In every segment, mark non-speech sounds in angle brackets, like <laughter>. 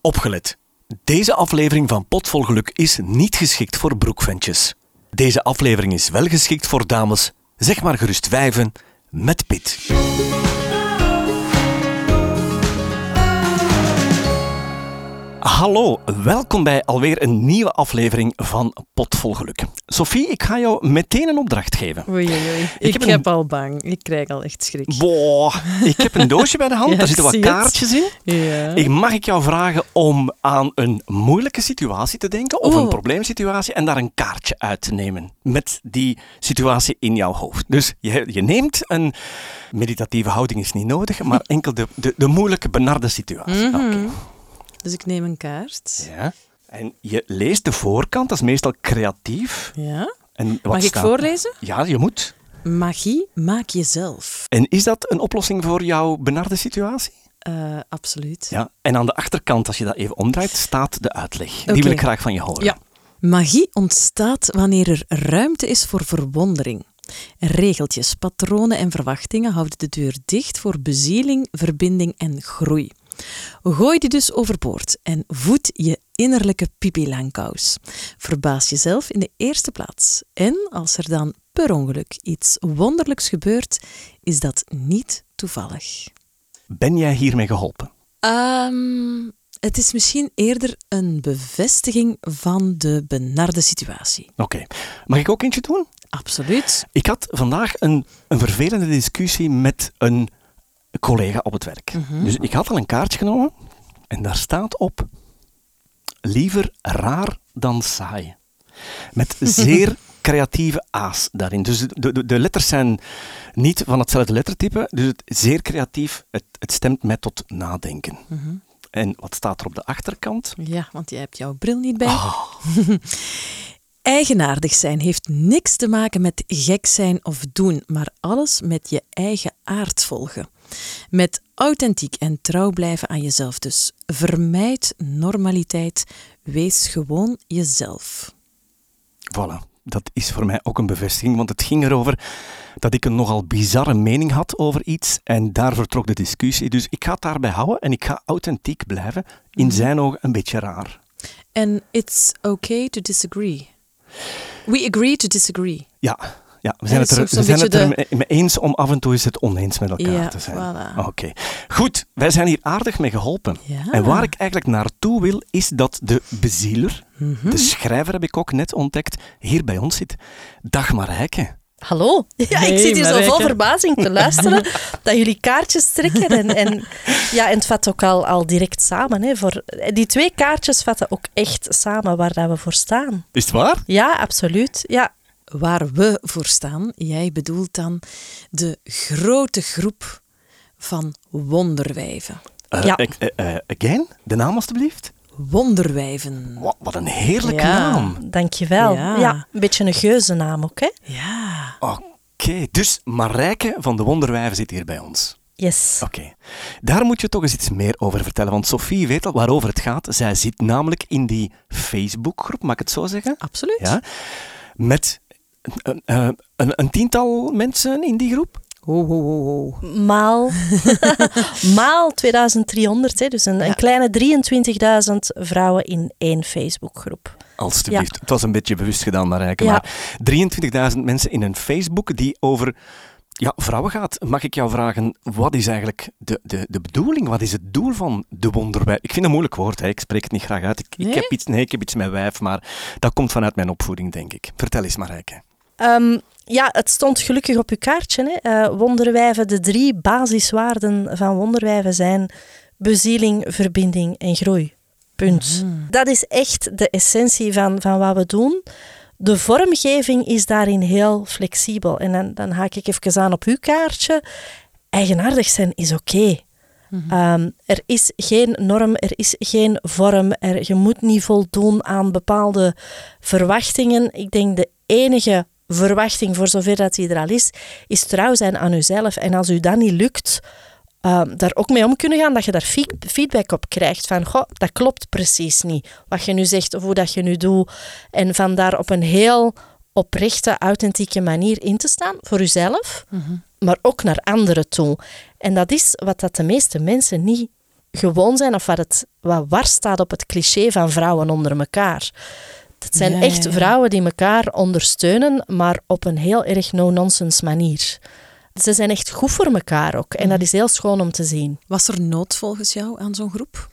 Opgelet. Deze aflevering van Potvol Geluk is niet geschikt voor broekventjes. Deze aflevering is wel geschikt voor dames, zeg maar gerust wijven, met pit. Hallo, welkom bij alweer een nieuwe aflevering van Potvol Geluk. Sophie, ik ga jou meteen een opdracht geven. Oei, oei, oei. Ik, heb heb, een- al bang. Ik krijg al echt schrik. Boah, ik heb een doosje bij de hand, <laughs> Ja, daar zitten wat het. kaartjes in. Ja. Ik mag ik jou vragen om aan een moeilijke situatie te denken of Oeh. een probleemsituatie en daar een kaartje uit te nemen met die situatie in jouw hoofd. Dus je, je neemt een meditatieve houding is niet nodig, maar <laughs> enkel de, de, de moeilijke benarde situatie. Mhm. Oké. Dus ik neem een kaart. Ja. En je leest de voorkant, dat is meestal creatief. Ja. En wat Mag ik staat- voorlezen? Ja, je moet. Magie maak jezelf. En is dat een oplossing voor jouw benarde situatie? Eh, absoluut. Ja. En aan de achterkant, als je dat even omdraait, staat de uitleg. Die wil ik graag van je horen. Ja. Magie ontstaat wanneer er ruimte is voor verwondering. Regeltjes, patronen en verwachtingen houden de deur dicht voor bezieling, verbinding en groei. Gooi die dus overboord en voed je innerlijke Pipi Langkous. Verbaas jezelf in de eerste plaats. En als er dan per ongeluk iets wonderlijks gebeurt, is dat niet toevallig. Ben jij hiermee geholpen? Ehm, het is misschien eerder een bevestiging van de benarde situatie. Oké. Mag ik ook eentje doen? Absoluut. Ik had vandaag een, een vervelende discussie met een collega op het werk. Dus ik had al een kaartje genomen en daar staat op: liever raar dan saai. Met <laughs> zeer creatieve A's daarin. Dus de, de, de letters zijn niet van hetzelfde lettertype, dus het zeer creatief. Het, het stemt mij tot nadenken. En wat staat er op de achterkant? Ja, want jij hebt jouw bril niet bij. Ah. <laughs> Eigenaardig zijn heeft niks te maken met gek zijn of doen, maar alles met je eigen aard volgen. Met authentiek en trouw blijven aan jezelf dus. Vermijd normaliteit, wees gewoon jezelf. Voilà, dat is voor mij ook een bevestiging, want het ging erover dat ik een nogal bizarre mening had over iets en daar vertrok de discussie. Dus ik ga het daarbij houden en ik ga authentiek blijven, in zijn ogen een beetje raar. En it's okay to disagree. We agree to disagree. Ja, ja we zijn dat het er, we zijn het er mee- eens om af en toe eens het oneens met elkaar Ja, te zijn. voilà. Oké, goed, wij zijn hier aardig mee geholpen. Ja. En waar ik eigenlijk naartoe wil, is dat de bezieler, Mhm. de schrijver heb ik ook net ontdekt, hier bij ons zit. Dag Marijke. Hallo. <laughs> Ja, Hey, ik zit hier zo vol verbazing te luisteren <laughs> dat jullie kaartjes trekken. En, en, ja, en het vat ook al, al direct samen. Hè, voor, die twee kaartjes vatten ook echt samen waar dat we voor staan. Is het waar? Ja, absoluut. Ja, Waar we voor staan, jij bedoelt dan de grote groep van wonderwijven. Eh, Ja. ik- eh, eh, again, de naam alstublieft. Wonderwijven. Wat, wat een heerlijke Ja. naam. dankjewel. Ja. Ja. een beetje een geuzennaam ook, hè? Ja. Oké, dus Marijke van de Wonderwijven zit hier bij ons. Yes. Oké, daar moet je toch eens iets meer over vertellen, want Sophie weet al waarover het gaat. Zij zit namelijk in die Facebookgroep, mag ik het zo zeggen? Absoluut. Ja, met een, een, een, een tiental mensen in die groep. Ho, ho, ho, ho. Maal, <laughs> maal 2300, hè, dus een, Ja. een kleine 23.000 vrouwen in één Facebookgroep. Alsjeblieft, het was een beetje bewust gedaan, Marijke. Ja. Maar 23.000 mensen in een Facebook die over ja, vrouwen gaat. Mag ik jou vragen, wat is eigenlijk de, de, de bedoeling? Wat is het doel van de wonderwijf? Ik vind het een moeilijk woord, hè. ik spreek het niet graag uit. Ik, heb iets, nee, ik heb iets met wijf, maar dat komt vanuit mijn opvoeding, denk ik. Vertel eens, Marijke. Ehm, ja, het stond gelukkig op uw kaartje. Hè. Eh, wonderwijven, de drie basiswaarden van wonderwijven zijn bezieling, verbinding en groei. Punt. Dat is echt de essentie van, van wat we doen. De vormgeving is daarin heel flexibel. En dan, dan haak ik even aan op uw kaartje. Eigenaardig zijn is oké. Ehm, er is geen norm, er is geen vorm. Er, je moet niet voldoen aan bepaalde verwachtingen. Ik denk de enige verwachting, voor zover dat die er al is, is trouw zijn aan uzelf. En als u dat niet lukt, ehm, daar ook mee om kunnen gaan, dat je daar feed- feedback op krijgt. Van, goh, dat klopt precies niet. Wat je nu zegt of hoe dat je nu doet. En van daar op een heel oprechte, authentieke manier in te staan voor uzelf, maar ook naar anderen toe. En dat is wat dat de meeste mensen niet gewoon zijn of wat, het, wat war staat op het cliché van vrouwen onder elkaar. Het zijn Ja, echt ja, ja. vrouwen die elkaar ondersteunen, maar op een heel erg no-nonsense manier. Ze zijn echt goed voor elkaar ook. En Mhm. dat is heel schoon om te zien. Was er nood volgens jou aan zo'n groep?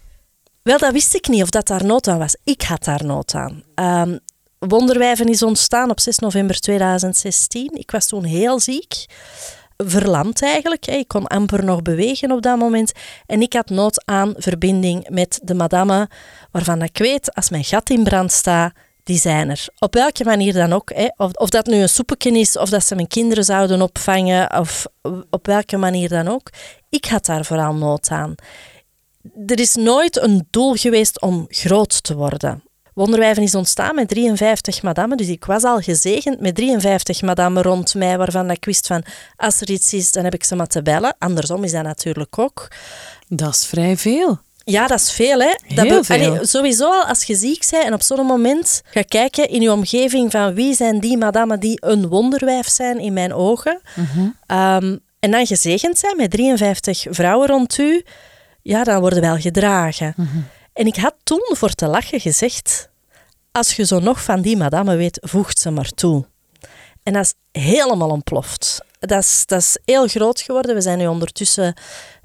Wel, dat wist ik niet of dat daar nood aan was. Ik had daar nood aan. Ehm, Wonderwijven is ontstaan op 6 november 2016. Ik was toen heel ziek. Verlamd eigenlijk. Ik kon amper nog bewegen op dat moment. En ik had nood aan verbinding met de madame, waarvan ik weet, als mijn gat in brand staat, die zijn er. Op welke manier dan ook. Hè. Of, of dat nu een soepje is, of dat ze mijn kinderen zouden opvangen, of op welke manier dan ook. Ik had daar vooral nood aan er is nooit een doel geweest om groot te worden. Wonderwijven is ontstaan met 53 madammen, dus ik was al gezegend met 53 madammen rond mij, waarvan ik wist van, als er iets is, dan heb ik ze maar te bellen. Andersom is dat natuurlijk ook. Dat is vrij veel. Ja, dat is veel, hè? Dat Heel veel. Allee, sowieso al als je ziek bent en op zo'n moment ga kijken in je omgeving van wie zijn die madammen die een wonderwijf zijn in mijn ogen. Ehm, en dan gezegend zijn met 53 vrouwen rond u, ja, dan worden wel gedragen. En ik had toen voor te lachen gezegd, als je zo nog van die madame weet, voegt ze maar toe. En dat is helemaal ontploft. Dat is, dat is heel groot geworden. We zijn nu ondertussen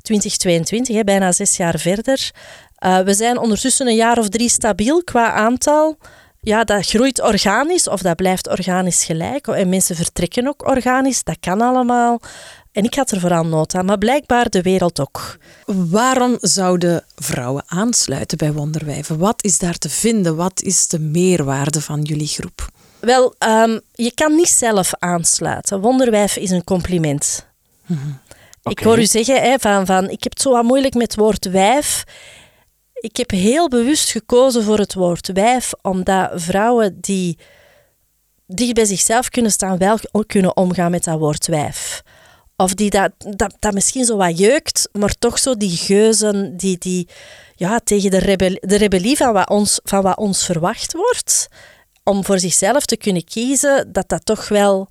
2022, hè, bijna zes jaar verder. Eh, we zijn ondertussen een jaar of drie stabiel qua aantal. Ja, dat groeit organisch of dat blijft organisch gelijk. En mensen vertrekken ook organisch. Dat kan allemaal. En ik had er vooral nood aan, maar blijkbaar de wereld ook. Waarom zouden vrouwen aansluiten bij Wonderwijven? Wat is daar te vinden? Wat is de meerwaarde van jullie groep? Wel, ehm, je kan niet zelf aansluiten. Wonderwijf is een compliment. Ik hoor u zeggen hè, van, van, ik heb het zo wat moeilijk met het woord wijf. Ik heb heel bewust gekozen voor het woord wijf, omdat vrouwen die dicht bij zichzelf kunnen staan, wel kunnen omgaan met dat woord wijf. Of die dat, dat, dat misschien zo wat jeukt, maar toch zo die geuzen die, die ja, tegen de, rebel, de rebellie van wat, ons, van wat ons verwacht wordt, om voor zichzelf te kunnen kiezen, dat dat toch wel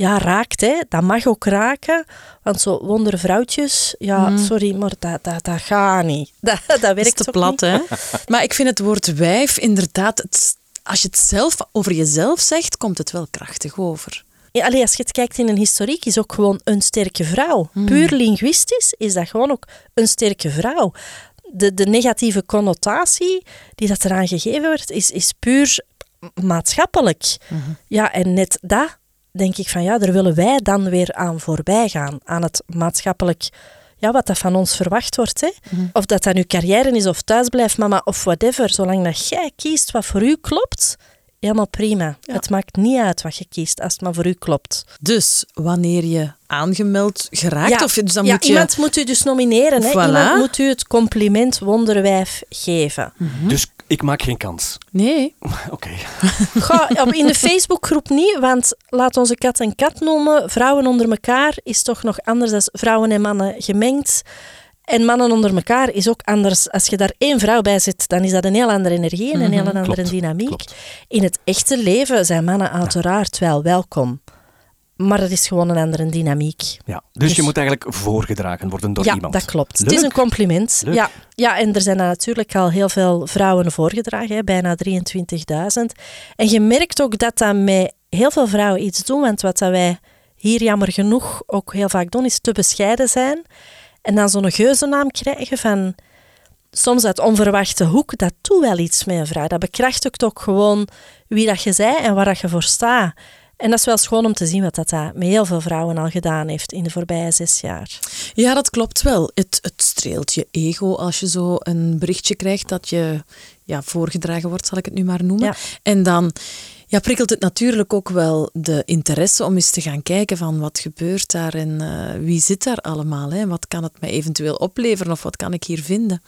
ja, raakt. Hè. Dat mag ook raken. Want zo wondervrouwtjes, ja, sorry, maar dat, dat, dat gaat niet. <laughs> Dat, dat werkt Dat is te plat, niet. hè? <laughs> Maar ik vind het woord wijf inderdaad... Het, als je het zelf over jezelf zegt, komt het wel krachtig over. Ja, allee, als je het kijkt in een historiek, is ook gewoon een sterke vrouw. Puur linguïstisch is dat gewoon ook een sterke vrouw. De, de negatieve connotatie die dat eraan gegeven wordt, is, is puur maatschappelijk. Ja, en net dat denk ik van ja, daar willen wij dan weer aan voorbij gaan. Aan het maatschappelijk, ja, wat dat van ons verwacht wordt. Hè? Of dat dat nu carrière is of thuisblijfmama of whatever. Zolang dat jij kiest wat voor u klopt, helemaal prima. Het maakt niet uit wat je kiest, als het maar voor u klopt. Dus wanneer je aangemeld geraakt, of dus dan ja, moet je... iemand moet u dus nomineren. Hè? Voilà. Iemand moet u het compliment wonderwijf geven. Dus ik maak geen kans. Nee, <laughs> Oké. <laughs> Ga op, in de Facebookgroep niet, want laat onze kat een kat noemen. Vrouwen onder elkaar is toch nog anders dan vrouwen en mannen gemengd. En mannen onder elkaar is ook anders. Als je daar één vrouw bij zit, dan is dat een heel andere energie en een heel andere Klopt, dynamiek. klopt. In het echte leven zijn mannen uiteraard wel welkom. Maar het is gewoon een andere dynamiek. Ja. Dus, Dus- je moet eigenlijk voorgedragen worden door ja, iemand. dat klopt. Het is een compliment. Leuk. Ja, ja, en er zijn natuurlijk al heel veel vrouwen voorgedragen, hè, bijna 23.000. En je merkt ook dat dat met heel veel vrouwen iets doet, want wat dat wij hier jammer genoeg ook heel vaak doen, is te bescheiden zijn. En dan zo'n geuzennaam krijgen van soms uit onverwachte hoek, dat doet wel iets met een vrouw. Dat bekrachtigt ook gewoon wie dat je zij en waar dat je voor staat. En dat is wel schoon om te zien wat dat, dat met heel veel vrouwen al gedaan heeft in de voorbije zes jaar. Ja, dat klopt wel. Het, het streelt je ego als je zo een berichtje krijgt dat je ja, voorgedragen wordt, zal ik het nu maar noemen. Ja. En dan ja, prikkelt het natuurlijk ook wel de interesse om eens te gaan kijken van wat gebeurt daar en eh, wie zit daar allemaal. Hè? Wat kan het mij eventueel opleveren of wat kan ik hier vinden?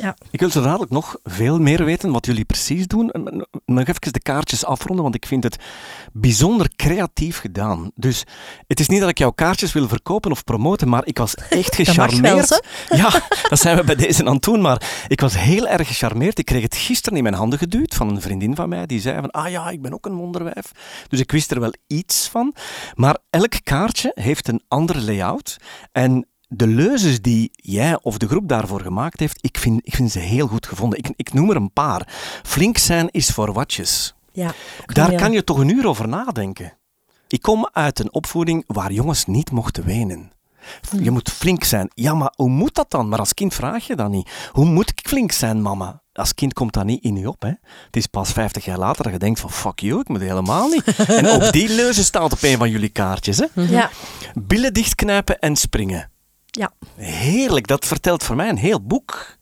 Ja. Ik wil zo dadelijk nog veel meer weten wat jullie precies doen. En Nog even de kaartjes afronden, want ik vind het bijzonder creatief gedaan. Dus het is niet dat ik jouw kaartjes wil verkopen of promoten, maar ik was echt <laughs> Dat mag wel, gecharmeerd. <laughs> ja, dat zijn we bij deze aan het doen, maar ik was heel erg gecharmeerd. Ik kreeg het gisteren in mijn handen geduwd van een vriendin van mij, die zei van, ah ja, ik ben ook een wonderwijf. Dus ik wist er wel iets van. Maar elk kaartje heeft een andere layout en de leuzes die jij of de groep daarvoor gemaakt heeft, ik vind, ik vind ze heel goed gevonden. Ik, ik noem er een paar. Flink zijn is voor watjes. Ja, Daar ja. kan je toch een uur over nadenken. Ik kom uit een opvoeding waar jongens niet mochten wenen. Je moet flink zijn. Ja, maar hoe moet dat dan? Maar als kind vraag je dat niet. Hoe moet ik flink zijn, mama? Als kind komt dat niet in je op. Hè? Het is pas 50 jaar later dat je denkt van fuck you, ik moet helemaal niet. <laughs> en ook die leuze staat op een van jullie kaartjes. Hè? Ja, Billen dichtknijpen en springen. ja. Heerlijk, dat vertelt voor mij een heel boek.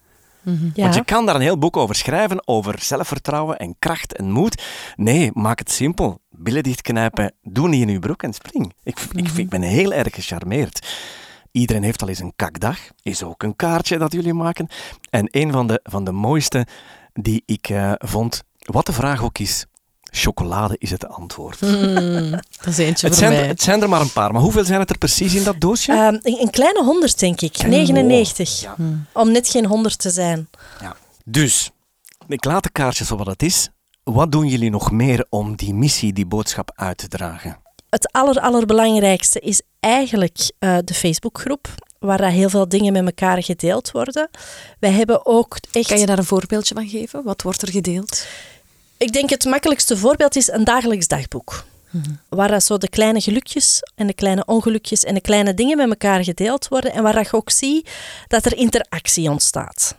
ja. Want je kan daar een heel boek over schrijven, over zelfvertrouwen en kracht en moed. Nee, maak het simpel. Billen dichtknijpen, doe niet in je broek en spring. Ik, ik, ik ben heel erg gecharmeerd. Iedereen heeft al eens een kakdag. Is ook een kaartje dat jullie maken. En een van de, van de mooiste die ik eh, vond, wat de vraag ook is, chocolade is het antwoord. Dat is eentje Het voor zijn, mij. er, het zijn er maar een paar, maar hoeveel zijn het er precies in dat doosje? Ehm, een, kleine 100, denk ik. Klein- 99. Ja. Om net geen 100 te zijn. Ja. Dus, ik laat de kaartjes voor wat het is. Wat doen jullie nog meer om die missie, die boodschap uit te dragen? Het aller, allerbelangrijkste is eigenlijk eh, de Facebookgroep, waar dat heel veel dingen met elkaar gedeeld worden. Wij hebben ook echt... Kan je daar een voorbeeldje van geven? Wat wordt er gedeeld? Ik denk het makkelijkste voorbeeld is een dagelijks dagboek. Waar dat zo de kleine gelukjes en de kleine ongelukjes en de kleine dingen met elkaar gedeeld worden. En waar dat je ook ziet dat er interactie ontstaat.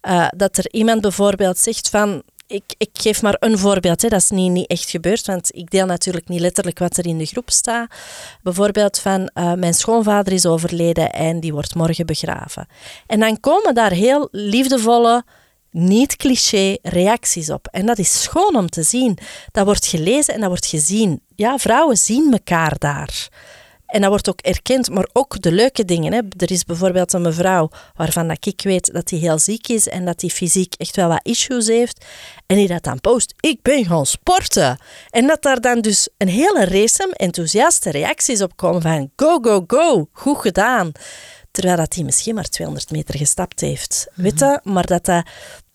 Eh, dat er iemand bijvoorbeeld zegt van... Ik, ik geef maar een voorbeeld, hè. dat is niet, niet echt gebeurd, want ik deel natuurlijk niet letterlijk wat er in de groep staat. Bijvoorbeeld van, eh, mijn schoonvader is overleden en die wordt morgen begraven. En dan komen daar heel liefdevolle, niet cliché reacties op. En dat is schoon om te zien. Dat wordt gelezen en dat wordt gezien. Ja, vrouwen zien elkaar daar. En dat wordt ook erkend, maar ook de leuke dingen. Hè. Er is bijvoorbeeld een mevrouw waarvan dat ik weet dat die heel ziek is en dat die fysiek echt wel wat issues heeft. En die dat dan post, ik ben gaan sporten. En dat daar dan dus een hele race enthousiaste reacties op komen van go, go, go, goed gedaan. Terwijl dat hij misschien maar 200 meter gestapt heeft. Weet je? Maar dat dat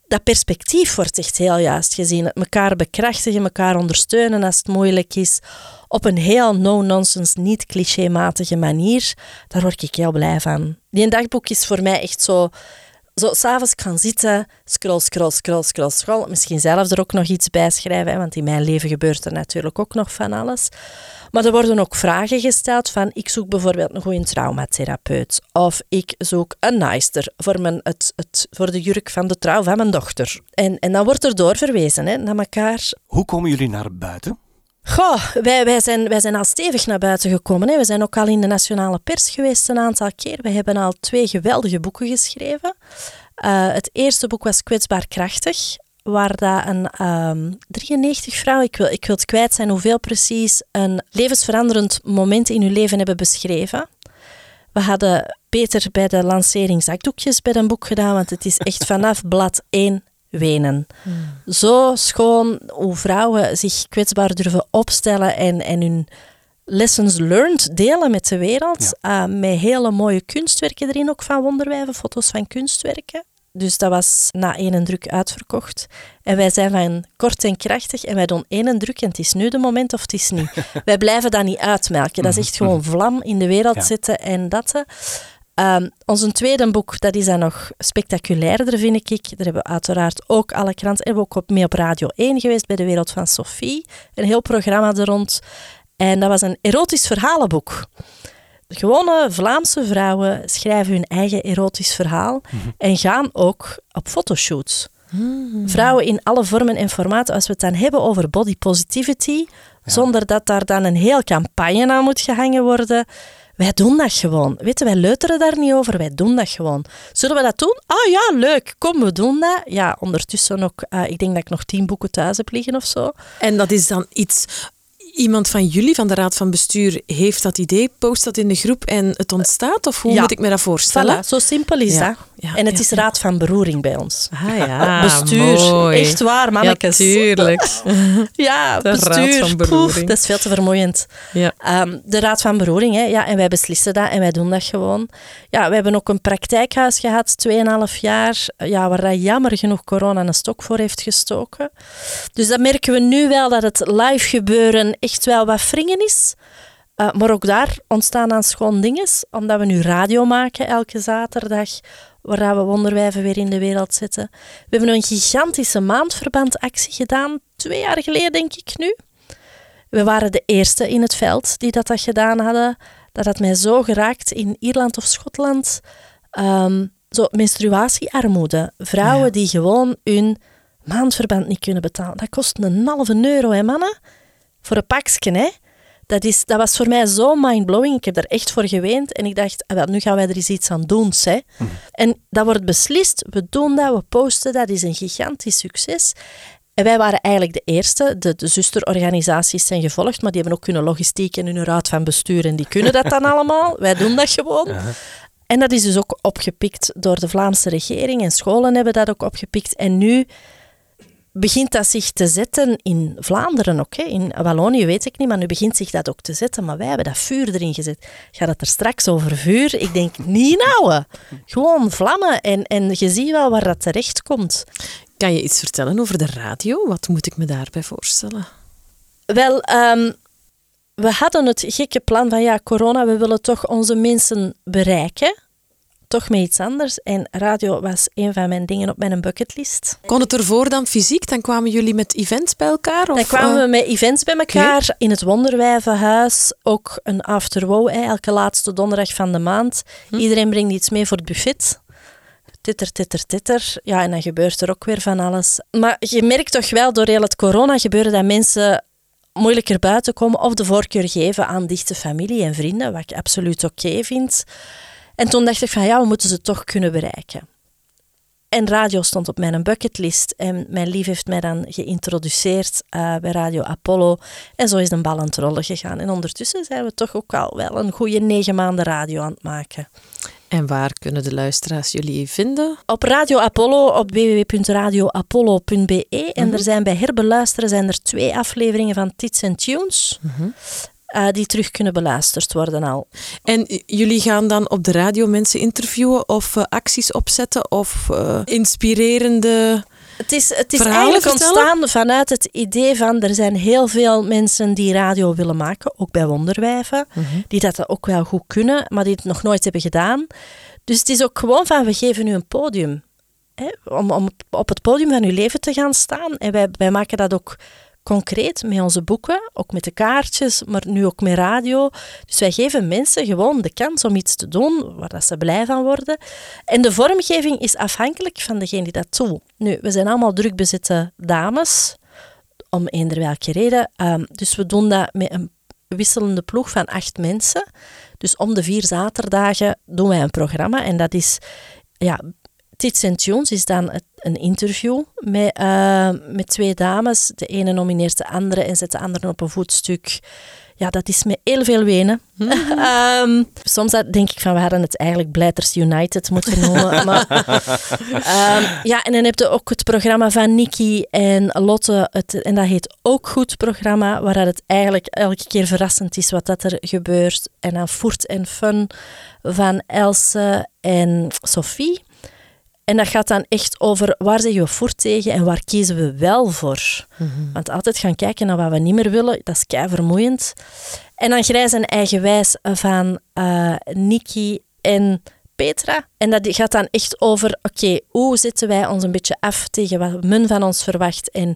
dat perspectief wordt echt heel juist gezien. Het elkaar bekrachtigen, elkaar ondersteunen als het moeilijk is. Op een heel no-nonsense, niet clichématige manier. Daar word ik heel blij van. Die dagboek is voor mij echt zo... Zo s'avonds gaan zitten, scroll, scroll, scroll, scroll, scroll. Misschien zelf er ook nog iets bij schrijven, hè, want in mijn leven gebeurt er natuurlijk ook nog van alles. Maar er worden ook vragen gesteld van, ik zoek bijvoorbeeld een goede traumatherapeut. Of ik zoek een naaister voor, mijn, het, het, voor de jurk van de trouw van mijn dochter. En, en dan wordt er doorverwezen hè, naar elkaar. Hoe komen jullie naar buiten? Goh, wij, wij, zijn, wij zijn al stevig naar buiten gekomen. Hè. We zijn ook al in de nationale pers geweest een aantal keer. We hebben al twee geweldige boeken geschreven. Uh, het eerste boek was Kwetsbaar Krachtig, waar dat een um, 93 vrouwen, ik wil, ik wil het kwijt zijn hoeveel precies, een levensveranderend moment in hun leven hebben beschreven. We hadden beter bij de lancering zakdoekjes bij een boek gedaan, want het is echt vanaf blad 1 wenen. Hmm. Zo schoon hoe vrouwen zich kwetsbaar durven opstellen en, en hun lessons learned delen met de wereld. Ja. Uh, met hele mooie kunstwerken erin, ook van Wonderwijven, foto's van kunstwerken. Dus dat was na één druk uitverkocht. En wij zijn van kort en krachtig en wij doen één druk en het is nu de moment of het is niet. <laughs> wij blijven dat niet uitmelken. Dat is echt <laughs> gewoon vlam in de wereld ja. zetten en dat. Um, ons tweede boek, dat is dan nog spectaculairder, vind ik. Daar hebben we uiteraard ook alle kranten. Hebben we ook op, mee op Radio 1 geweest bij de Wereld van Sophie. Een heel programma er rond. En dat was een erotisch verhalenboek. Gewone Vlaamse vrouwen schrijven hun eigen erotisch verhaal mm-hmm. en gaan ook op fotoshoots. Mm-hmm. Vrouwen in alle vormen en formaten, als we het dan hebben over body positivity, ja. zonder dat daar dan een heel campagne aan moet gehangen worden. Wij doen dat gewoon. Weet je, wij leuteren daar niet over, wij doen dat gewoon. Zullen we dat doen? Ah ja, leuk, kom, we doen dat. Ja, ondertussen ook, uh, ik denk dat ik nog tien boeken thuis heb liggen of zo. En dat is dan iets iemand van jullie, van de Raad van Bestuur, heeft dat idee, post dat in de groep en het ontstaat? Of hoe ja. moet ik me dat voorstellen? Voilà, zo simpel is ja. dat. Ja, en het is Raad van Beroering bij ons. Ah ja, <laughs> Bestuur. Mooi. Echt waar, mannetjes. <laughs> Ja, tuurlijk. <laughs> ja, de bestuur. Raad van. Poef, dat is veel te vermoeiend. Ja. Um, de Raad van Beroering, hè, ja, en wij beslissen dat en wij doen dat gewoon. Ja, we hebben ook een praktijkhuis gehad, 2,5 jaar, ja, waar jammer genoeg corona een stok voor heeft gestoken. Dus dat merken we nu wel, dat het live gebeuren echt wel wat wringen is. Uh, maar ook daar ontstaan dan schoon dingen, omdat we nu radio maken elke zaterdag, waar we wonderwijven weer in de wereld zetten. We hebben een gigantische maandverbandactie gedaan, twee jaar geleden denk ik nu. We waren de eerste in het veld die dat, dat gedaan hadden. Dat had mij zo geraakt in Ierland of Schotland. Um, zo menstruatiearmoede. Vrouwen die gewoon hun maandverband niet kunnen betalen. Dat kost een halve euro, hè mannen? Voor een pakje, hè? Dat, is, dat was voor mij zo mindblowing. Ik heb daar echt voor geweend. En ik dacht, ah, nu gaan wij er eens iets aan doen. Hè. Mhm. En dat wordt beslist. We doen dat, we posten dat. is een gigantisch succes. En wij waren eigenlijk de eerste. De, de, zusterorganisaties zijn gevolgd, maar die hebben ook kunnen logistiek en hun raad van bestuur. En die kunnen dat dan <laughs> allemaal. Wij doen dat gewoon. En dat is dus ook opgepikt door de Vlaamse regering. En scholen hebben dat ook opgepikt. En nu begint dat zich te zetten in Vlaanderen ook. Hè. In Wallonië weet ik niet, maar nu begint zich dat ook te zetten. Maar wij hebben dat vuur erin gezet. Gaat het er straks over vuur? Ik denk, niet nou. Gewoon vlammen. En, en je ziet wel waar dat terecht komt. Kan je iets vertellen over de radio? Wat moet ik me daarbij voorstellen? Wel, ehm, we hadden het gekke plan van ja, corona, we willen toch onze mensen bereiken toch met iets anders. En radio was een van mijn dingen op mijn bucketlist. Kon het ervoor dan fysiek? Dan kwamen jullie met events bij elkaar? Of? Dan kwamen we eh? met events bij elkaar. In het Wonderwijvenhuis. Ook een afterwow, elke laatste donderdag van de maand. Hm. Iedereen brengt iets mee voor het buffet titter, titter, titter. Ja, en dan gebeurt er ook weer van alles. Maar je merkt toch wel door heel het corona gebeuren dat mensen moeilijker buiten komen of de voorkeur geven aan dichte familie en vrienden, wat ik absoluut oké vind. En toen dacht ik van ja, we moeten ze toch kunnen bereiken. En radio stond op mijn bucketlist. En mijn lief heeft mij dan geïntroduceerd uh, bij Radio Apollo. En zo is de bal aan het rollen gegaan. En ondertussen zijn we toch ook al wel een goede negen maanden radio aan het maken. En waar kunnen de luisteraars jullie vinden? Op Radio Apollo op www.radioapollo.be. En mhm. er zijn bij herbeluisteren zijn er twee afleveringen van Tits and Tunes. Mm uh, die terug kunnen beluisterd worden al. En jullie gaan dan op de radio mensen interviewen of uh, acties opzetten of uh, inspirerende. Het is, het is eigenlijk ontstaan vanuit het idee van er zijn heel veel mensen die radio willen maken, ook bij Wonderwijven, mm -hmm. die dat ook wel goed kunnen, maar die het nog nooit hebben gedaan. Dus het is ook gewoon van we geven u een podium. Hè, om, om op het podium van uw leven te gaan staan. En wij, wij maken dat ook concreet met onze boeken, ook met de kaartjes, maar nu ook met radio. Dus wij geven mensen gewoon de kans om iets te doen waar ze blij van worden. En de vormgeving is afhankelijk van degene die dat doet. Nu, we zijn allemaal druk bezette dames, om eender welke reden. Ehm, dus we doen dat met een wisselende ploeg van acht mensen. Dus om de vier zaterdagen doen wij een programma en dat is ja, Tits Tunes is dan een interview met, uh, met twee dames. De ene nomineert de andere en zet de andere op een voetstuk. Ja, dat is met heel veel wenen. um, <laughs> soms denk ik van, we hadden het eigenlijk Blijters United moeten noemen. <laughs> maar, um, ja, en dan heb je ook het programma van Nikki en Lotte. Het, en dat heet Ook Goed programma, waar het eigenlijk elke keer verrassend is wat dat er gebeurt. En dan Foort en Fun van Else en Sophie. En dat gaat dan echt over waar zeggen we voor tegen en waar kiezen we wel voor. Mhm. Want altijd gaan kijken naar wat we niet meer willen, dat is kei vermoeiend. En dan grijs en eigenwijs van uh, Nikki en Petra. En dat gaat dan echt over, oké, hoe zetten wij ons een beetje af tegen wat men van ons verwacht en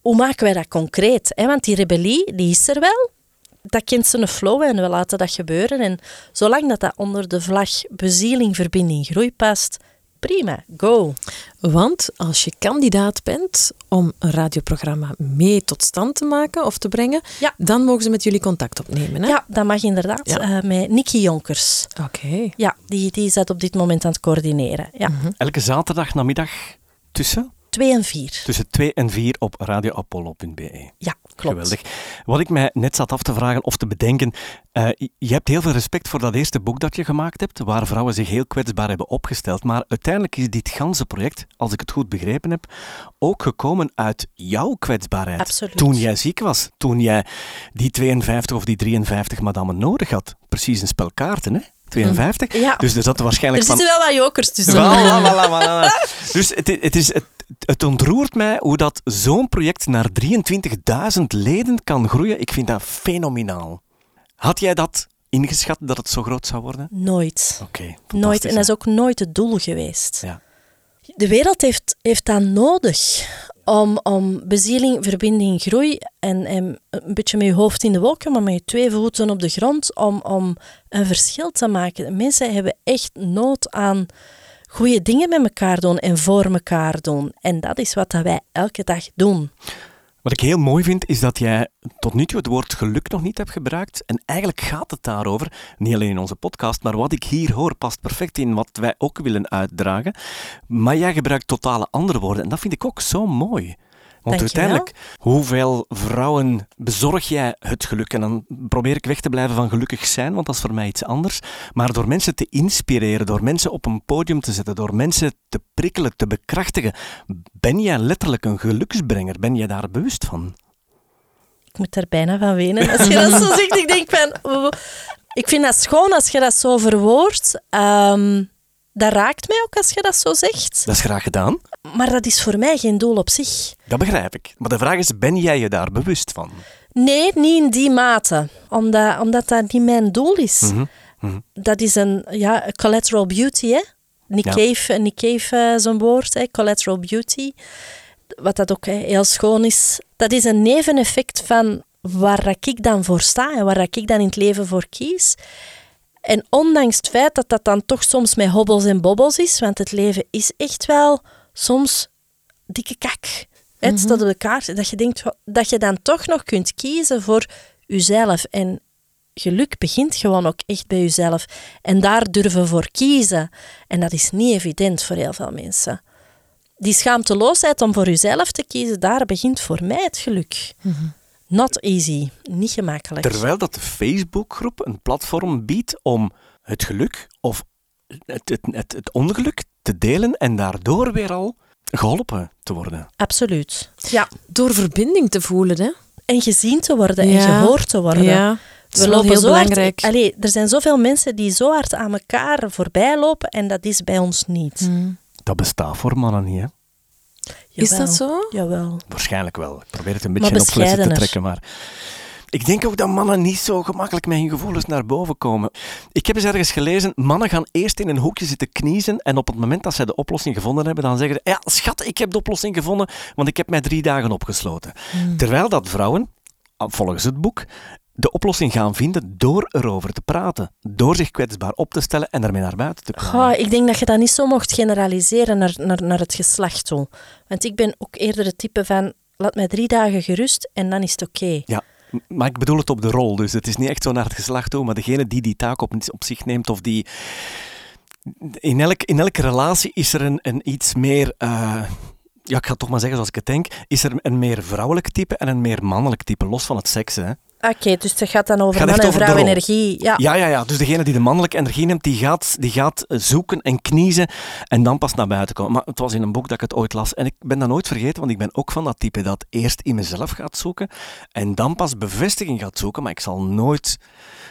hoe maken wij dat concreet? Hè? Want die rebellie, die is er wel. Dat kent ze een flow en we laten dat gebeuren. En zolang dat dat onder de vlag bezieling, verbinding, groei past, prima, go. Want als je kandidaat bent om een radioprogramma mee tot stand te maken of te brengen, dan mogen ze met jullie contact opnemen. Hè? Ja, dat mag inderdaad. Ja. Uh, met Nikki Jonkers. Oké. Ja, die, die is dat op dit moment aan het coördineren. Ja. Mhm. Elke zaterdag namiddag tussen? 2 en 4. Tussen 2 en 4 op radioapollo.be. Ja, klopt. Geweldig. Wat ik mij net zat af te vragen of te bedenken, uh, je hebt heel veel respect voor dat eerste boek dat je gemaakt hebt, waar vrouwen zich heel kwetsbaar hebben opgesteld. Maar uiteindelijk is dit ganse project, als ik het goed begrepen heb, ook gekomen uit jouw kwetsbaarheid. Absoluut. Toen jij ziek was, toen jij die 52 of die 53 madammen nodig had. Precies een spel kaarten, hè? 52. Ja. Dus er zat waarschijnlijk er zitten wel wat jokers tussen. <laughs> Voilà, voilà, voilà. Dus het, het, is, het, het ontroert mij hoe dat zo'n project naar 23.000 leden kan groeien. Ik vind dat fenomenaal. Had jij dat ingeschat dat het zo groot zou worden? Nooit. Oké, Nooit. En dat is ook nooit het doel geweest. Ja. De wereld heeft, heeft dat nodig om, om bezieling, verbinding, groei en, en een beetje met je hoofd in de wolken, maar met je twee voeten op de grond om, om een verschil te maken. Mensen hebben echt nood aan goede dingen met elkaar doen en voor elkaar doen. En dat is wat wij elke dag doen. Wat ik heel mooi vind, is dat jij tot nu toe het woord geluk nog niet hebt gebruikt. En eigenlijk gaat het daarover, niet alleen in onze podcast, maar wat ik hier hoor past perfect in wat wij ook willen uitdragen. Maar jij gebruikt totale andere woorden en dat vind ik ook zo mooi. Want Dankjewel. uiteindelijk, hoeveel vrouwen bezorg jij het geluk? En dan probeer ik weg te blijven van gelukkig zijn, want dat is voor mij iets anders. Maar door mensen te inspireren, door mensen op een podium te zetten, door mensen te prikkelen, te bekrachtigen, ben jij letterlijk een geluksbrenger? Ben jij daar bewust van? Ik moet daar bijna van wenen. Als je dat zo zegt, ik denk van... Ik vind dat schoon als je dat zo verwoordt. Ehm, dat raakt mij ook als je dat zo zegt. Dat is graag gedaan. Maar dat is voor mij geen doel op zich. Dat begrijp ik. Maar de vraag is, ben jij je daar bewust van? Nee, niet in die mate. Omdat, omdat dat niet mijn doel is. Mhm, mhm. Dat is een ja, collateral beauty, hè. Nick Ja. Cave, Nick Cave eh, zo'n woord, hè, collateral beauty. Wat dat ook hè, heel schoon is. Dat is een neveneffect van waar ik dan voor sta en waar ik dan in het leven voor kies. En ondanks het feit dat dat dan toch soms met hobbels en bobbels is, want het leven is echt wel soms dikke kak. Het staat op de kaart. Dat je denkt dat je dan toch nog kunt kiezen voor jezelf. En geluk begint gewoon ook echt bij jezelf. En daar durven voor kiezen. En dat is niet evident voor heel veel mensen. Die schaamteloosheid om voor jezelf te kiezen, daar begint voor mij het geluk. Not easy. Niet gemakkelijk. Terwijl dat de Facebookgroep een platform biedt om het geluk of het, het, het, het ongeluk te delen en daardoor weer al geholpen te worden. Absoluut. Ja. Door verbinding te voelen, hè? En gezien te worden en gehoord te worden. Ja, dat is wel heel zo hard- belangrijk. Allee, er zijn zoveel mensen die zo hard aan elkaar voorbij lopen en dat is bij ons niet. Mm. Dat bestaat voor mannen niet, hè? Is dat zo? Jawel. Waarschijnlijk wel. Ik probeer het een beetje in opletten te trekken, maar... Ik denk ook dat mannen niet zo gemakkelijk met hun gevoelens naar boven komen. Ik heb eens ergens gelezen, mannen gaan eerst in een hoekje zitten kniezen en op het moment dat zij de oplossing gevonden hebben, dan zeggen ze, ja schat, ik heb de oplossing gevonden, want ik heb mij drie dagen opgesloten. Terwijl dat vrouwen, volgens het boek, de oplossing gaan vinden door erover te praten. Door zich kwetsbaar op te stellen en ermee naar buiten te komen. Goh, ik denk dat je dat niet zo mocht generaliseren naar, naar, naar het geslacht toe. Want ik ben ook eerder het type van, laat mij drie dagen gerust en dan is het oké. Ja, maar ik bedoel het op de rol. Dus het is niet echt zo naar het geslacht toe, maar degene die die taak op, op zich neemt of die... In, elk, in elke relatie is er een, een iets meer... eh, ja, ik ga het toch maar zeggen zoals ik het denk. Is er een meer vrouwelijk type en een meer mannelijk type, los van het seks. Hè? Oké, dus het gaat dan over Gaat man en vrouw energie. Ja. Ja, ja, ja. Dus degene die de mannelijke energie neemt, die gaat, die gaat zoeken en kniezen en dan pas naar buiten komen. Maar het was in een boek dat ik het ooit las en ik ben dat nooit vergeten, want ik ben ook van dat type dat eerst in mezelf gaat zoeken en dan pas bevestiging gaat zoeken. Maar ik zal nooit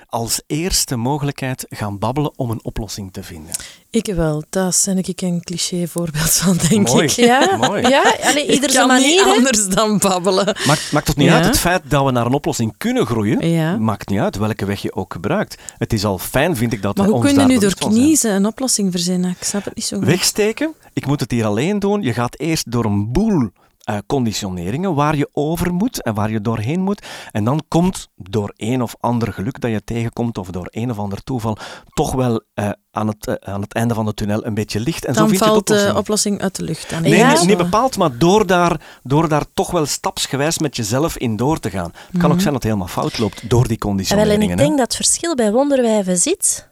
als eerste mogelijkheid gaan babbelen om een oplossing te vinden. Ik wel. Daar ben ik een cliché voorbeeld van, denk Mooi. ik. Ja, Mooi. ja allee, Ik ieder kan zijn niet manier. anders dan babbelen. Maakt, maakt het niet Ja. uit. Het feit dat we naar een oplossing kunnen groeien, Ja. maakt niet uit welke weg je ook gebruikt. Het is al fijn, vind ik, dat Maar we hoe ons kun je daar nu door kniezen een oplossing verzinnen? Ik snap het niet zo goed. wegsteken. Ik moet het hier alleen doen. Je gaat eerst door een boel eh, conditioneringen waar je over moet en waar je doorheen moet. En dan komt door een of ander geluk dat je tegenkomt of door een of ander toeval toch wel eh, aan, het, eh, aan het einde van de tunnel een beetje licht. En zo vind je de valt de oplossing. oplossing uit de lucht. Dan Nee, Ja. niet, niet bepaald, maar door daar, door daar toch wel stapsgewijs met jezelf in door te gaan. Het kan ook zijn dat het helemaal fout loopt door die En, wel, en conditioneringen. ik hè. denk dat het verschil bij wonderwijven zit.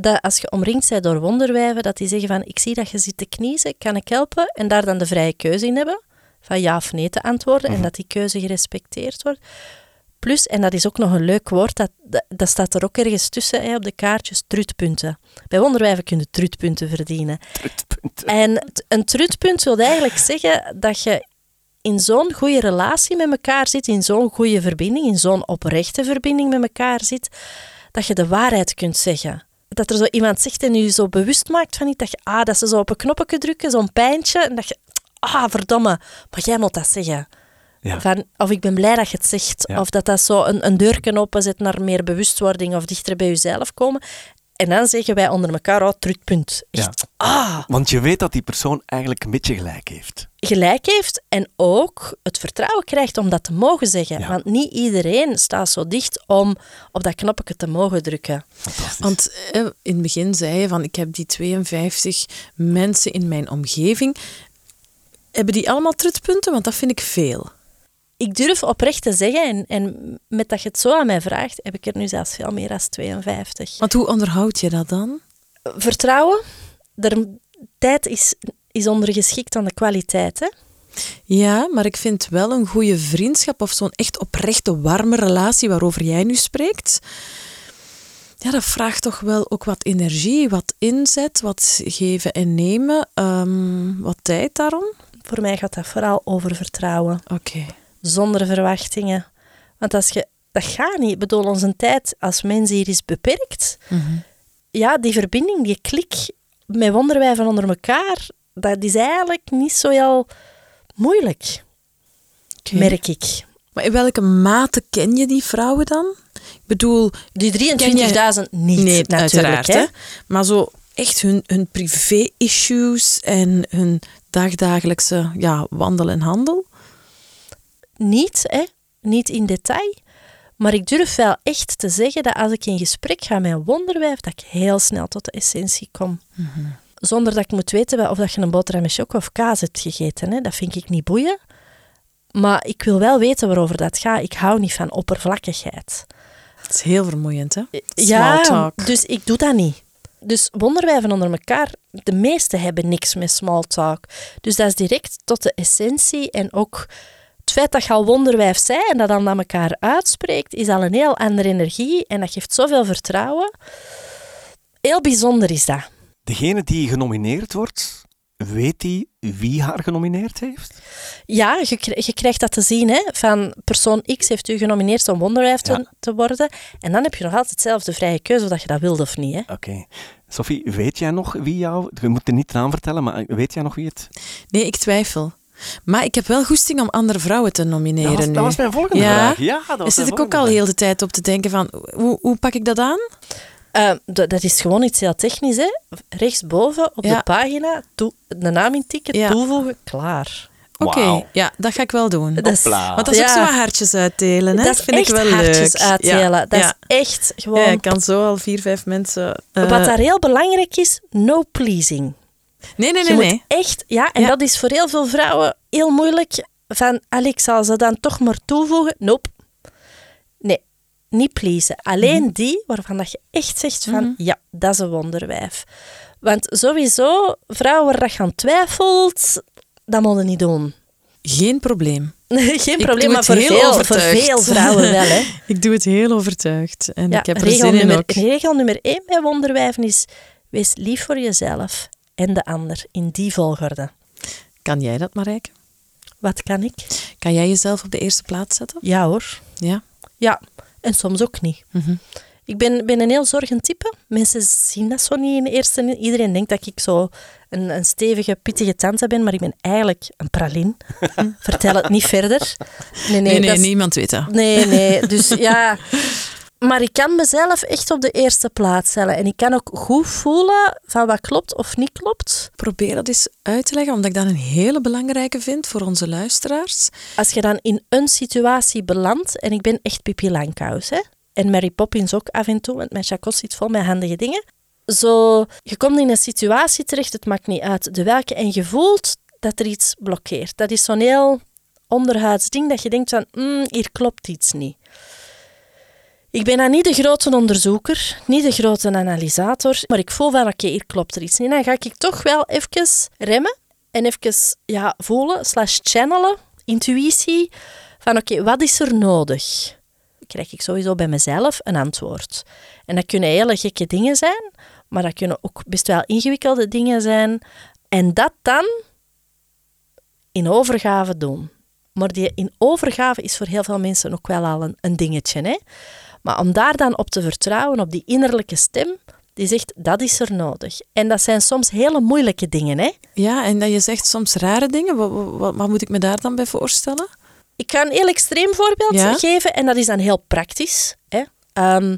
Dat als je omringd bent door wonderwijven, dat die zeggen van ik zie dat je zit te kniezen, kan ik helpen? En daar dan de vrije keuze in hebben, van ja of nee te antwoorden, en dat die keuze gerespecteerd wordt. Plus, en dat is ook nog een leuk woord, dat, dat, dat staat er ook ergens tussen hè, op de kaartjes, trutpunten. Bij wonderwijven kun je trutpunten verdienen. En een trutpunt wil eigenlijk zeggen dat je in zo'n goede relatie met elkaar zit, in zo'n goede verbinding, in zo'n oprechte verbinding met elkaar zit, dat je de waarheid kunt zeggen. Dat er zo iemand zegt en je zo bewust maakt van iets, dat je, ah, dat ze zo op een knopje drukken, zo'n pijntje, en dat je, ah, verdomme, maar jij moet dat zeggen. Ja. Van, of ik ben blij dat je het zegt. Ja. Of dat dat zo een, een deurken openzet naar meer bewustwording of dichter bij jezelf komen. En dan zeggen wij onder elkaar, oh, terugpunt. Echt, ah, Want je weet dat die persoon eigenlijk een beetje gelijk heeft. gelijk heeft en ook het vertrouwen krijgt om dat te mogen zeggen. Ja. Want niet iedereen staat zo dicht om op dat knopje te mogen drukken. Fantastisch. Want eh, in het begin zei je van ik heb die 52 mensen in mijn omgeving. Hebben die allemaal trutpunten? Want dat vind ik veel. Ik durf oprecht te zeggen, en, en met dat je het zo aan mij vraagt, heb ik er nu zelfs veel meer dan 52. Want hoe onderhoud je dat dan? Vertrouwen, er, tijd is, is ondergeschikt aan de kwaliteit. Hè? Ja, maar ik vind wel een goede vriendschap of zo'n echt oprechte, warme relatie waarover jij nu spreekt. Ja, dat vraagt toch wel ook wat energie, wat inzet, wat geven en nemen, ehm, wat tijd daarom. Voor mij gaat dat vooral over vertrouwen, Oké. Zonder verwachtingen. Want als je, dat gaat niet. Ik bedoel, onze tijd als mens hier is beperkt. Mhm. Ja, die verbinding, die klik met wonderwijven onder elkaar, dat is eigenlijk niet zo heel moeilijk, merk ik. Maar in welke mate ken je die vrouwen dan? Ik bedoel, Die Ken 23.000 niet, nee, natuurlijk. hè. Maar zo echt hun, hun privé-issues en hun dagdagelijkse ja, wandel en handel. Niet, hè? niet in detail. Maar ik durf wel echt te zeggen dat als ik in gesprek ga met een wonderwijf, dat ik heel snel tot de essentie kom. Zonder dat ik moet weten of dat je een boterham met choco of kaas hebt gegeten. Hè? Dat vind ik niet boeien. Maar ik wil wel weten waarover dat gaat. Ik hou niet van oppervlakkigheid. Het is heel vermoeiend, hè? Small ja, talk. dus ik doe dat niet. Dus wonderwijven onder elkaar, de meeste hebben niks met small talk. Dus dat is direct tot de essentie. En ook het feit dat je al wonderwijf zei en dat dan aan elkaar uitspreekt, is al een heel andere energie. En dat geeft zoveel vertrouwen. Heel bijzonder is dat. Degene die genomineerd wordt, weet die wie haar genomineerd heeft? Ja, je, kri- je krijgt dat te zien. Hè? Van persoon X heeft u genomineerd om wonderwijf te, Ja. te worden. En dan heb je nog altijd zelf de vrije keuze of dat je dat wilt of niet. Hè? Oké. Sophie, weet jij nog wie jou... Je moet er niet naam vertellen, maar weet jij nog wie het... Nee, ik twijfel. Maar ik heb wel goesting om andere vrouwen te nomineren dat, was, nu. dat was mijn volgende Ja? vraag. Ja, dat was Daar mijn zit ik ook al heel de tijd op te denken van, hoe, hoe pak ik dat aan? Eh, d- dat is gewoon iets heel technisch. Hè? Rechtsboven op Ja. de pagina, toe, de naam intikken, Ja. toevoegen, klaar. Oké, ja, dat ga ik wel doen. Dat is. Want dat is ook zo wat hartjes uitdelen, hè? dat is vind echt ik wel hartjes leuk. uitdelen. Ja, Dat ja. is echt gewoon... Ja, ik kan zo al vier, vijf mensen... eh, Wat daar heel belangrijk is, no pleasing. Nee, nee, Je nee, moet echt... Ja, en Ja. dat is voor heel veel vrouwen heel moeilijk. Van, Alex, zal ze dan toch maar toevoegen? Nope. Nee, niet pleasen. Alleen Mhm. die waarvan dat je echt zegt van, ja, dat is een wonderwijf. Want sowieso, vrouwen waar je aan twijfelt, dat moet je niet doen. Geen probleem. Geen probleem, maar voor heel veel, voor veel vrouwen wel. Hè. <laughs> Ik doe het heel overtuigd. En Ja, ik heb er regel, zin in nummer, ook. regel nummer één bij wonderwijven is, wees lief voor jezelf en de ander, in die volgorde. Kan jij dat, Marijke? Wat kan ik? Kan jij jezelf op de eerste plaats zetten? Ja hoor. Ja. Ja, en soms ook niet. Mhm. Ik ben, ben een heel zorgend type. Mensen zien dat zo niet in de eerste. Iedereen denkt dat ik zo een, een stevige, pittige tante ben, maar ik ben eigenlijk een pralin. <laughs> Vertel het niet verder. Nee, nee, Nee, nee, dat is- niemand weet dat. Nee, nee. <laughs> Dus ja. Maar ik kan mezelf echt op de eerste plaats stellen. En ik kan ook goed voelen van wat klopt of niet klopt. Probeer dat eens uit te leggen, omdat ik dat een hele belangrijke vind voor onze luisteraars. Als je dan in een situatie belandt, en ik ben echt Pippi Langkous, hè. En Mary Poppins ook af en toe, want mijn chakos zit vol met handige dingen. Zo, je komt in een situatie terecht, het maakt niet uit de welke, en je voelt dat er iets blokkeert. Dat is zo'n heel onderhuids ding dat je denkt van, "Mm, hier klopt iets niet. Ik ben dan niet de grote onderzoeker, niet de grote analysator, maar ik voel van, oké, hier klopt er iets niet. Dan ga ik toch wel even remmen en even ja, voelen, slash channelen, intuïtie, van oké, wat is er nodig? krijg ik sowieso bij mezelf een antwoord. En dat kunnen hele gekke dingen zijn, maar dat kunnen ook best wel ingewikkelde dingen zijn. En dat dan in overgave doen. Maar die in overgave is voor heel veel mensen ook wel al een, een dingetje. Hè? Maar om daar dan op te vertrouwen, op die innerlijke stem, die zegt, dat is er nodig. En dat zijn soms hele moeilijke dingen. Hè? Ja, en dat je zegt soms rare dingen. Wat, wat, wat moet ik me daar dan bij voorstellen? Ik ga een heel extreem voorbeeld Ja? geven en dat is dan heel praktisch. Hè. Ehm,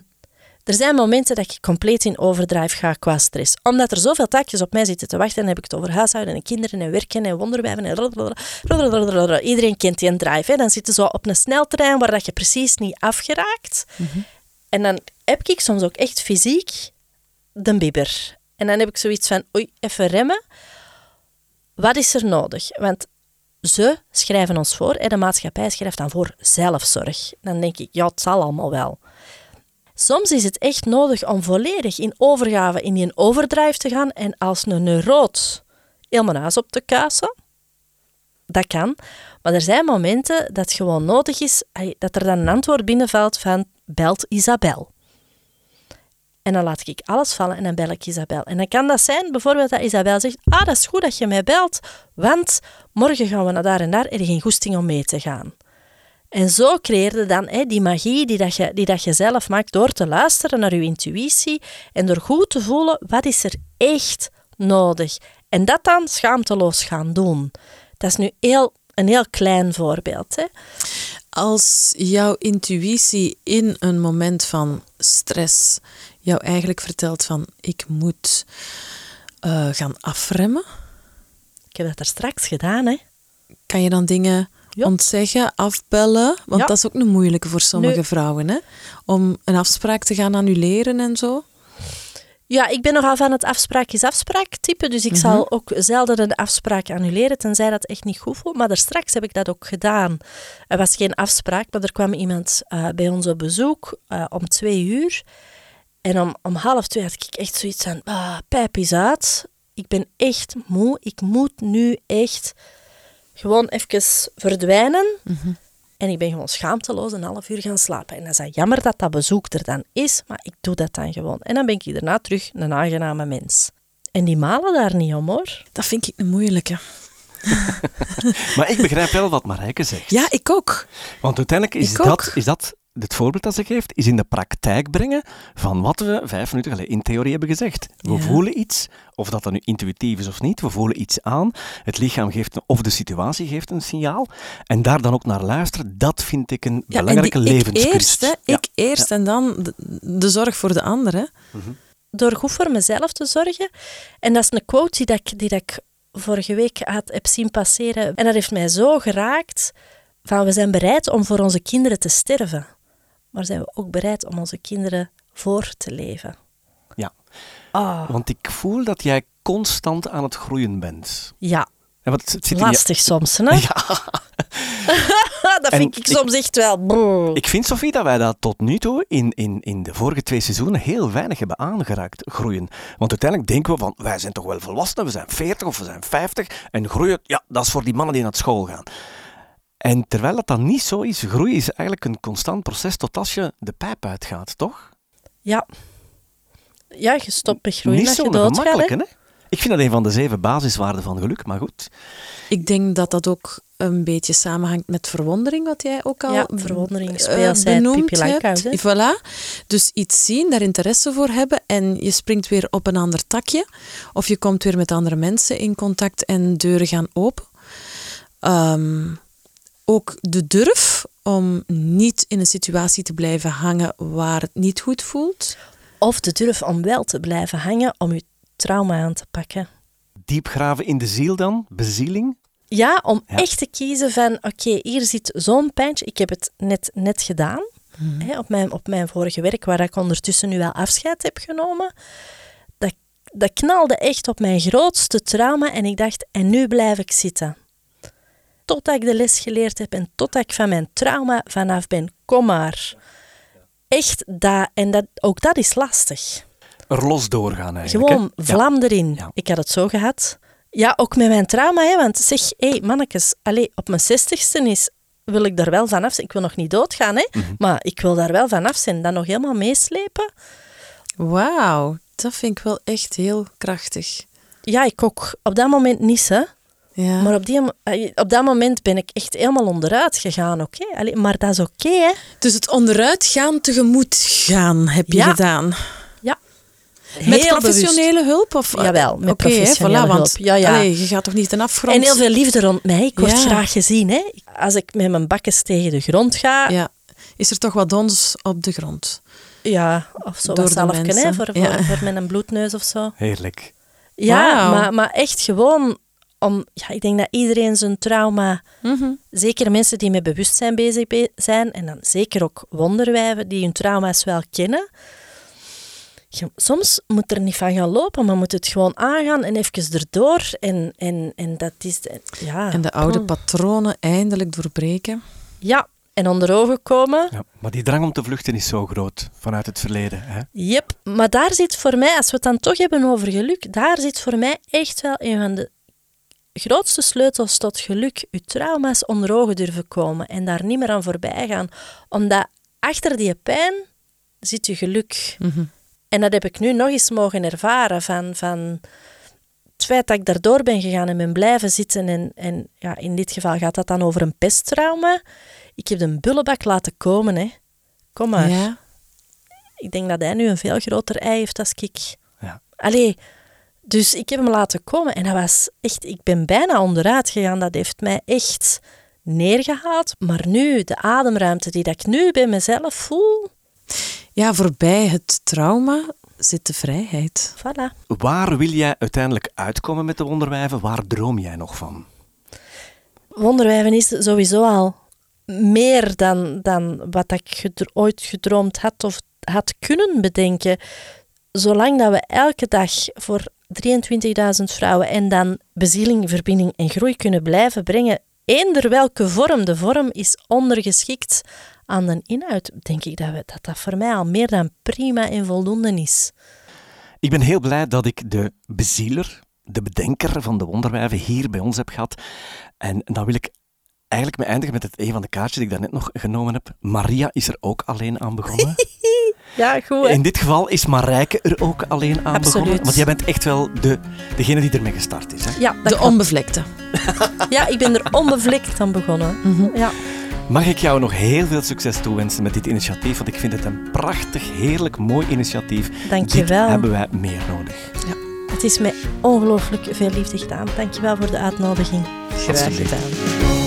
er zijn momenten dat ik compleet in overdrive ga qua stress. Omdat er zoveel taakjes op mij zitten te wachten. Dan heb ik het over huishouden en kinderen en werken en wonderwijven. En blablabla. Iedereen kent die een drive. Hè. Dan zit je zo op een sneltrein waar dat je precies niet afgeraakt. En dan heb ik soms ook echt fysiek de bibber. En dan heb ik zoiets van, oei, even remmen. Wat is er nodig? Want ze schrijven ons voor, hè, de maatschappij schrijft dan voor zelfzorg. Dan denk ik, ja, het zal allemaal wel. Soms is het echt nodig om volledig in overgave, in die overdrive te gaan en als een neuroot helemaal naast op te kuisen. Dat kan. Maar er zijn momenten dat het gewoon nodig is dat er dan een antwoord binnenvalt van belt Isabel. En dan laat ik alles vallen en dan bel ik Isabel. En dan kan dat zijn, bijvoorbeeld dat Isabel zegt, ah, dat is goed dat je mij belt, want morgen gaan we naar daar en daar en er geen goesting om mee te gaan. En zo creëerde dan hè, die magie die, dat je, die dat je zelf maakt door te luisteren naar je intuïtie en door goed te voelen, wat is er echt nodig? En dat dan schaamteloos gaan doen. Dat is nu heel, een heel klein voorbeeld. Hè? Als jouw intuïtie in een moment van stress jou eigenlijk vertelt van ik moet eh, gaan afremmen, Ik heb dat er straks gedaan. Hè? kan je dan dingen Ja. ontzeggen, afbellen? Want Ja. dat is ook een moeilijke voor sommige Nu- vrouwen, hè? Om een afspraak te gaan annuleren en zo. Ja, ik ben nogal van het afspraak is afspraak type, dus ik zal ook zelden een afspraak annuleren, tenzij dat echt niet goed voelt. Maar daar straks heb ik dat ook gedaan. Er was geen afspraak, maar er kwam iemand eh, bij ons op bezoek eh, om twee uur. En om, om half twee had ik echt zoiets van, ah, pijp is uit. Ik ben echt moe. Ik moet nu echt gewoon even verdwijnen. En ik ben gewoon schaamteloos een half uur gaan slapen. En dat is dan jammer dat dat bezoek er dan is, maar ik doe dat dan gewoon. En dan ben ik daarna terug een aangename mens. En die malen daar niet om, hoor. Dat vind ik een moeilijke. <laughs> Maar ik begrijp wel wat Marijke zegt. Ja, ik ook. Want uiteindelijk is Ik ook. dat, is dat het voorbeeld dat ze geeft, is in de praktijk brengen van wat we vijf minuten geleden in theorie hebben gezegd. We Ja. voelen iets, of dat dan nu intuïtief is of niet, we voelen iets aan. Het lichaam geeft, een- of de situatie geeft een signaal. En daar dan ook naar luisteren, dat vind ik een Ja, belangrijke en die ik eerst, hè, Ja. ik eerst en dan de, de zorg voor de ander. Hè. Door goed voor mezelf te zorgen. En dat is een quote die, dat ik, die dat ik vorige week had, heb zien passeren. En dat heeft mij zo geraakt van we zijn bereid om voor onze kinderen te sterven. Maar zijn we ook bereid om onze kinderen voor te leven? Ja. Ah, Want ik voel dat jij constant aan het groeien bent. ja, En wat, het zit je- lastig soms, hè? <laughs> Ja, <laughs> dat vind ik ik- soms echt wel... brrr. Ik vind, Sophie, dat wij dat tot nu toe in, in, in de vorige twee seizoenen heel weinig hebben aangeraakt, groeien. Want uiteindelijk denken we van, wij zijn toch wel volwassenen, we zijn 40 of we zijn 50 en groeien, ja, dat is voor die mannen die naar school gaan. En terwijl dat dan niet zo is, groeien is eigenlijk een constant proces tot als je de pijp uitgaat, toch? Ja. Ja, je stopt met groeien niet als zo je doodgaat. gemakkelijk, hè. hè? Ik vind dat een van de zeven basiswaarden van geluk, maar goed. Ik denk dat dat ook een beetje samenhangt met verwondering, wat jij ook al Ja, verwondering, eh, speelsheid, benoemd Pippi Langkous, hebt. hè? Voilà. Dus iets zien, daar interesse voor hebben en je springt weer op een ander takje. Of je komt weer met andere mensen in contact en deuren gaan open. Ehm, ook de durf om niet in een situatie te blijven hangen waar het niet goed voelt. Of de durf om wel te blijven hangen om je trauma aan te pakken. Diep graven in de ziel dan, bezieling. Ja, om Ja. echt te kiezen van, oké, hier zit zo'n pijntje. Ik heb het net, net gedaan hè, op, mijn, op mijn vorige werk, waar ik ondertussen nu wel afscheid heb genomen. Dat, dat knalde echt op mijn grootste trauma en ik dacht, en nu blijf ik zitten. Totdat ik de les geleerd heb en totdat ik van mijn trauma vanaf ben. Kom maar. Echt, dat, en dat, ook dat is lastig. Er los doorgaan eigenlijk. Gewoon hè? Ja. vlam erin. Ja. Ik had het zo gehad. Ja, ook met mijn trauma. Hè, want zeg, hé hey, mannetjes, allee, op mijn zestigste is, wil ik daar wel vanaf zijn. Ik wil nog niet doodgaan, hè, Mhm. maar ik wil daar wel vanaf zijn. Dan nog helemaal meeslepen. Wauw, dat vind ik wel echt heel krachtig. Ja, ik ook. Op dat moment niet, hè. Ja. Maar op, die, eh, op dat moment ben ik echt helemaal onderuit gegaan, oké. Allee, Maar dat is oké, hè. Dus het onderuit gaan tegemoet gaan heb je Ja. gedaan. Ja. Met Heel professionele hulp? Of, Jawel, met Oké, hè, professionele voilà, want hulp. Ja, ja. allee, je gaat toch niet ten afgrond... En heel veel liefde rond mij. Ik word Ja. graag gezien. Hè? Als ik met mijn bakkes tegen de grond ga, ja, Ja. Is er toch wat dons op de grond? of zo Door wat voor, Ja. voor, voor mijn bloedneus of zo. Heerlijk. Ja, maar, maar echt gewoon om... Ja, ik denk dat iedereen zijn trauma... Mhm. Zeker mensen die met bewustzijn bezig be- zijn, en dan zeker ook wonderwijven die hun trauma's wel kennen. Je- soms moet er niet van gaan lopen, maar moet het gewoon aangaan en even erdoor. En, en, en dat is... Ja, En de oude kom. patronen eindelijk doorbreken. Ja, en onder ogen komen. Ja, maar die drang om te vluchten is zo groot vanuit het verleden. Hè? Yep, maar daar zit voor mij, als we het dan toch hebben over geluk, daar zit voor mij echt wel een van de grootste sleutels tot geluk. Je trauma's onder ogen durven komen en daar niet meer aan voorbij gaan. Omdat achter die pijn zit je geluk. Mhm. En dat heb ik nu nog eens mogen ervaren van, van het feit dat ik daardoor ben gegaan en ben blijven zitten. En, en ja, in dit geval gaat dat dan over een pesttrauma. Ik heb de bullebak laten komen, hè. Kom maar. Ja. Ik denk dat hij nu een veel groter ei heeft als ik. Ja. Allee, dus ik heb hem laten komen en dat was echt... Ik ben bijna onderuit gegaan. Dat heeft mij echt neergehaald. Maar nu, de ademruimte die dat ik nu bij mezelf voel... ja, voorbij het trauma zit de vrijheid. Voilà. Waar wil jij uiteindelijk uitkomen met de wonderwijven? Waar droom jij nog van? Wonderwijven is sowieso al meer dan, dan wat ik gedro- ooit gedroomd had of had kunnen bedenken. Zolang dat we elke dag voor 23.000 vrouwen en dan bezieling, verbinding en groei kunnen blijven brengen, eender welke vorm, de vorm is ondergeschikt aan de inhoud, denk ik dat, we, dat dat voor mij al meer dan prima en voldoende is. Ik ben heel blij dat ik de bezieler, de bedenker van de wonderwijven hier bij ons heb gehad. En dan wil ik eigenlijk me eindigen met het een van de kaartjes die ik daarnet nog genomen heb. Maria is er ook alleen aan begonnen. <laughs> Ja, goed. hè? In dit geval is Marijke er ook alleen aan Absoluut. begonnen. Want jij bent echt wel de, degene die ermee gestart is. Hè? Ja, De klopt. onbevlekte. <laughs> ja, ik ben er onbevlekt aan begonnen. Mhm. Ja. Mag ik jou nog heel veel succes toewensen met dit initiatief? Want ik vind het een prachtig, heerlijk, mooi initiatief. Dank je wel. hebben wij meer nodig. Het is mij ongelooflijk veel liefde gedaan. Dankjewel voor de uitnodiging. Graag gedaan.